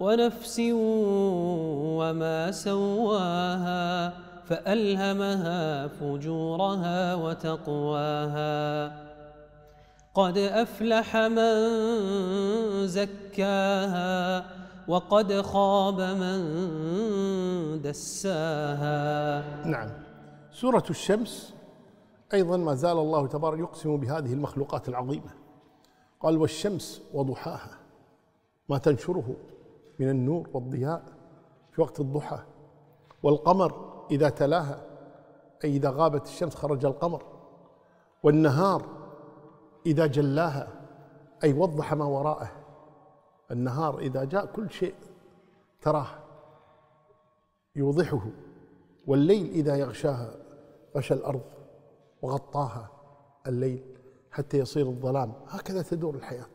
ونفس وما سواها فألهمها فجورها وتقواها. قد أفلح من زكاها وقد خاب من دساها. نعم. سورة الشمس أيضا ما زال الله تبارك يقسم بهذه المخلوقات العظيمة. قال والشمس وضحاها ما تنشره من النور والضياء في وقت الضحى. والقمر إذا تلاها أي إذا غابت الشمس خرج القمر. والنهار إذا جلاها أي وضح ما وراءه. النهار إذا جاء كل شيء تراه يوضحه. والليل إذا يغشاها غشى الأرض وغطاها الليل حتى يصير الظلام. هكذا تدور الحياة.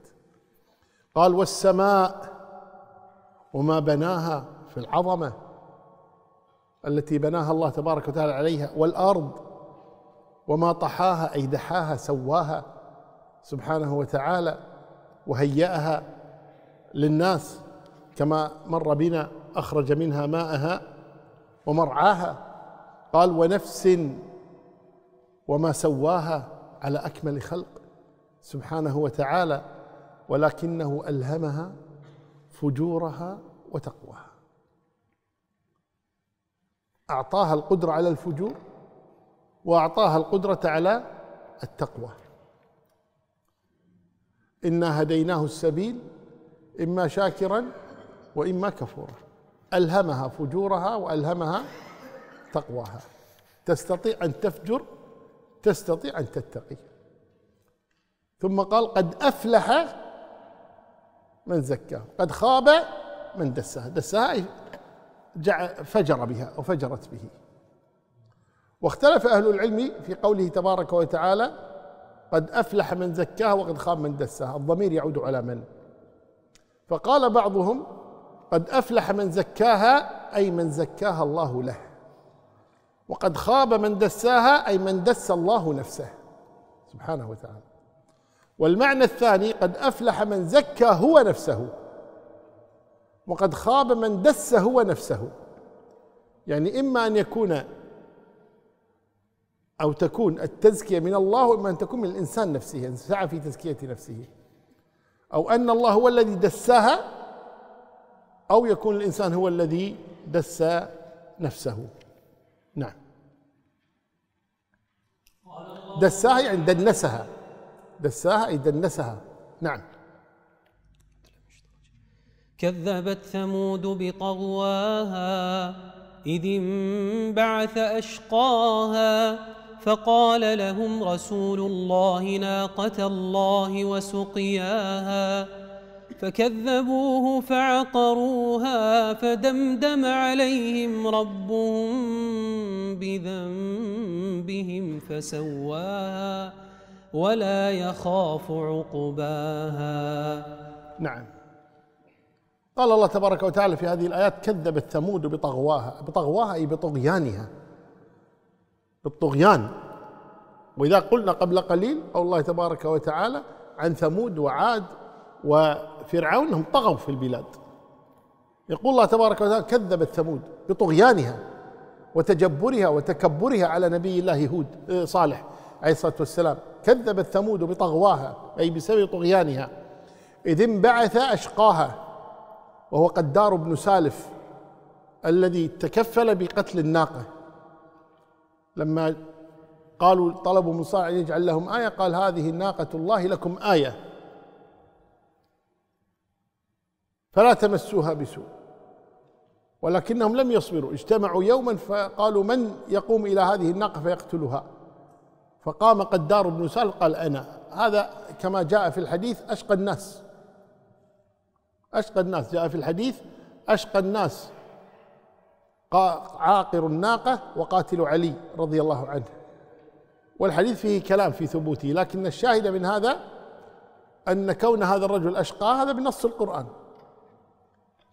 قال والسماء وما بناها في العظمة التي بناها الله تبارك وتعالى عليها والأرض وما طحاها أي دحاها سواها سبحانه وتعالى وهيأها للناس كما مر بنا أخرج منها ماءها ومرعاها. قال ونفس وما سواها على أكمل خلق سبحانه وتعالى ولكنه ألهمها فجورها وتقواها. أعطاها القدرة على الفجور وأعطاها القدرة على التقوى. إنا هديناه السبيل إما شاكرا وإما كفورا. ألهمها فجورها وألهمها تقواها. تستطيع أن تفجر تستطيع أن تتقي. ثم قال قد أفلح من زكاة. قد خاب من دسها دسها فجر بها أو فجرت به. واختلف أهل العلم في قوله تبارك وتعالى قد أفلح من زكاها وقد خاب من دسها الضمير يعود على من؟ فقال بعضهم قد أفلح من زكاها أي من زكاها الله له. وقد خاب من دساها أي من دس الله نفسه. سبحانه وتعالى. والمعنى الثاني قد أفلح من زكى هو نفسه وقد خاب من دس هو نفسه. يعني إما أن يكون أو تكون التزكية من الله وإما أن تكون من الإنسان نفسه يعني سعى في تزكية نفسه. أو أن الله هو الذي دساها أو يكون الإنسان هو الذي دس نفسه. نعم. دساها يعني دنسها. دساها أي دنسها. نعم. كذبت ثمود بطغواها إذ انبعث أشقاها فقال لهم رسول الله ناقة الله وسقياها. فكذبوه فعقروها فدمدم عليهم ربهم بذنبهم فسواها. ولا يخاف عقباها. نعم. قال الله تبارك وتعالى في هذه الآيات كذبت ثمود بطغواها. بطغواها أي بطغيانها. بالطغيان وإذا قلنا قبل قليل قول الله تبارك وتعالى عن ثمود وعاد وفرعون انهم طغوا في البلاد. يقول الله تبارك وتعالى كذبت ثمود بطغيانها وتجبرها وتكبرها على نبي الله هود آه، صالح. عليه الصلاة والسلام. كذبت ثمود بطغواها أي بسبب طغيانها. إذ انبعث أشقاها وهو قدار بن سالف الذي تكفل بقتل الناقة. لما قالوا طلبوا صالح أن يجعل لهم آية قال هذه ناقه الله لكم آية. فلا تمسوها بسوء. ولكنهم لم يصبروا اجتمعوا يوما فقالوا من يقوم إلى هذه الناقة فيقتلها. فقام قدار بن سال قال أنا. هذا كما جاء في الحديث أشقى الناس. أشقى الناس. جاء في الحديث أشقى الناس. عاقر الناقة وقاتل علي رضي الله عنه. والحديث فيه كلام في ثبوته لكن الشاهد من هذا أن كون هذا الرجل أشقى هذا بنص القرآن.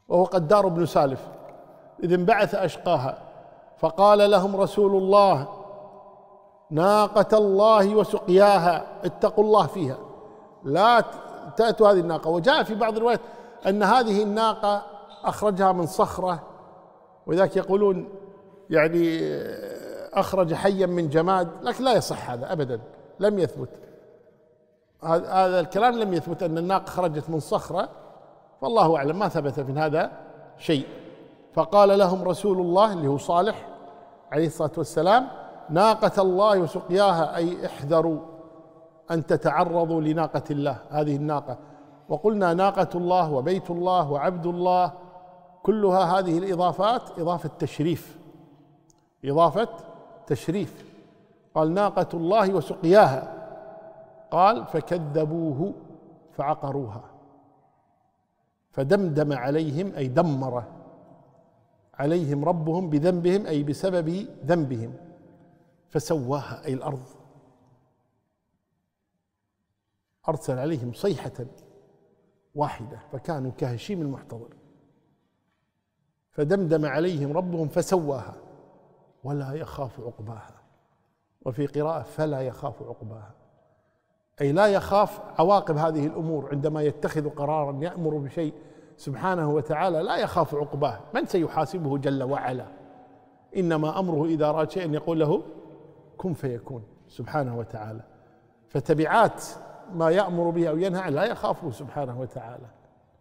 وهو قدار بن سالف. إذ انبعث أشقاها. فقال لهم رسول الله ناقة الله وسقياها. اتقوا الله فيها. لا تأتوا هذه الناقة. وجاء في بعض الروايات أن هذه الناقة أخرجها من صخرة. وذاك يقولون يعني أخرج حيا من جماد لكن لا يصح هذا أبدا لم يثبت. هذا الكلام لم يثبت أن الناقة خرجت من صخرة. فالله أعلم ما ثبت من هذا شيء. فقال لهم رسول الله اللي هو صالح عليه الصلاة والسلام ناقة الله وسقياها أي احذروا أن تتعرضوا لناقة الله هذه الناقة. وقلنا ناقة الله وبيت الله وعبد الله كلها هذه الإضافات إضافة تشريف. إضافة تشريف. قال ناقة الله وسقياها. قال فكذبوه فعقروها. فدمدم عليهم أي دمر عليهم ربهم بذنبهم أي بسبب ذنبهم. فسواها أي الأرض. أرسل عليهم صيحة واحدة فكانوا كهشيم المحتضر. فدمدم عليهم ربهم فسواها ولا يخاف عقباها. وفي قراءة فلا يخاف عقباها. أي لا يخاف عواقب هذه الأمور عندما يتخذ قرارا يأمر بشيء سبحانه وتعالى لا يخاف عقباه. من سيحاسبه جل وعلا؟ إنما أمره إذا أراد شيئا يقول له كن فيكون سبحانه وتعالى. فتبعات ما يأمر به أو ينهى لا يخافه سبحانه وتعالى.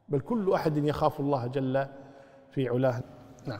بل كل أحد يخاف الله جل في علاه. نعم.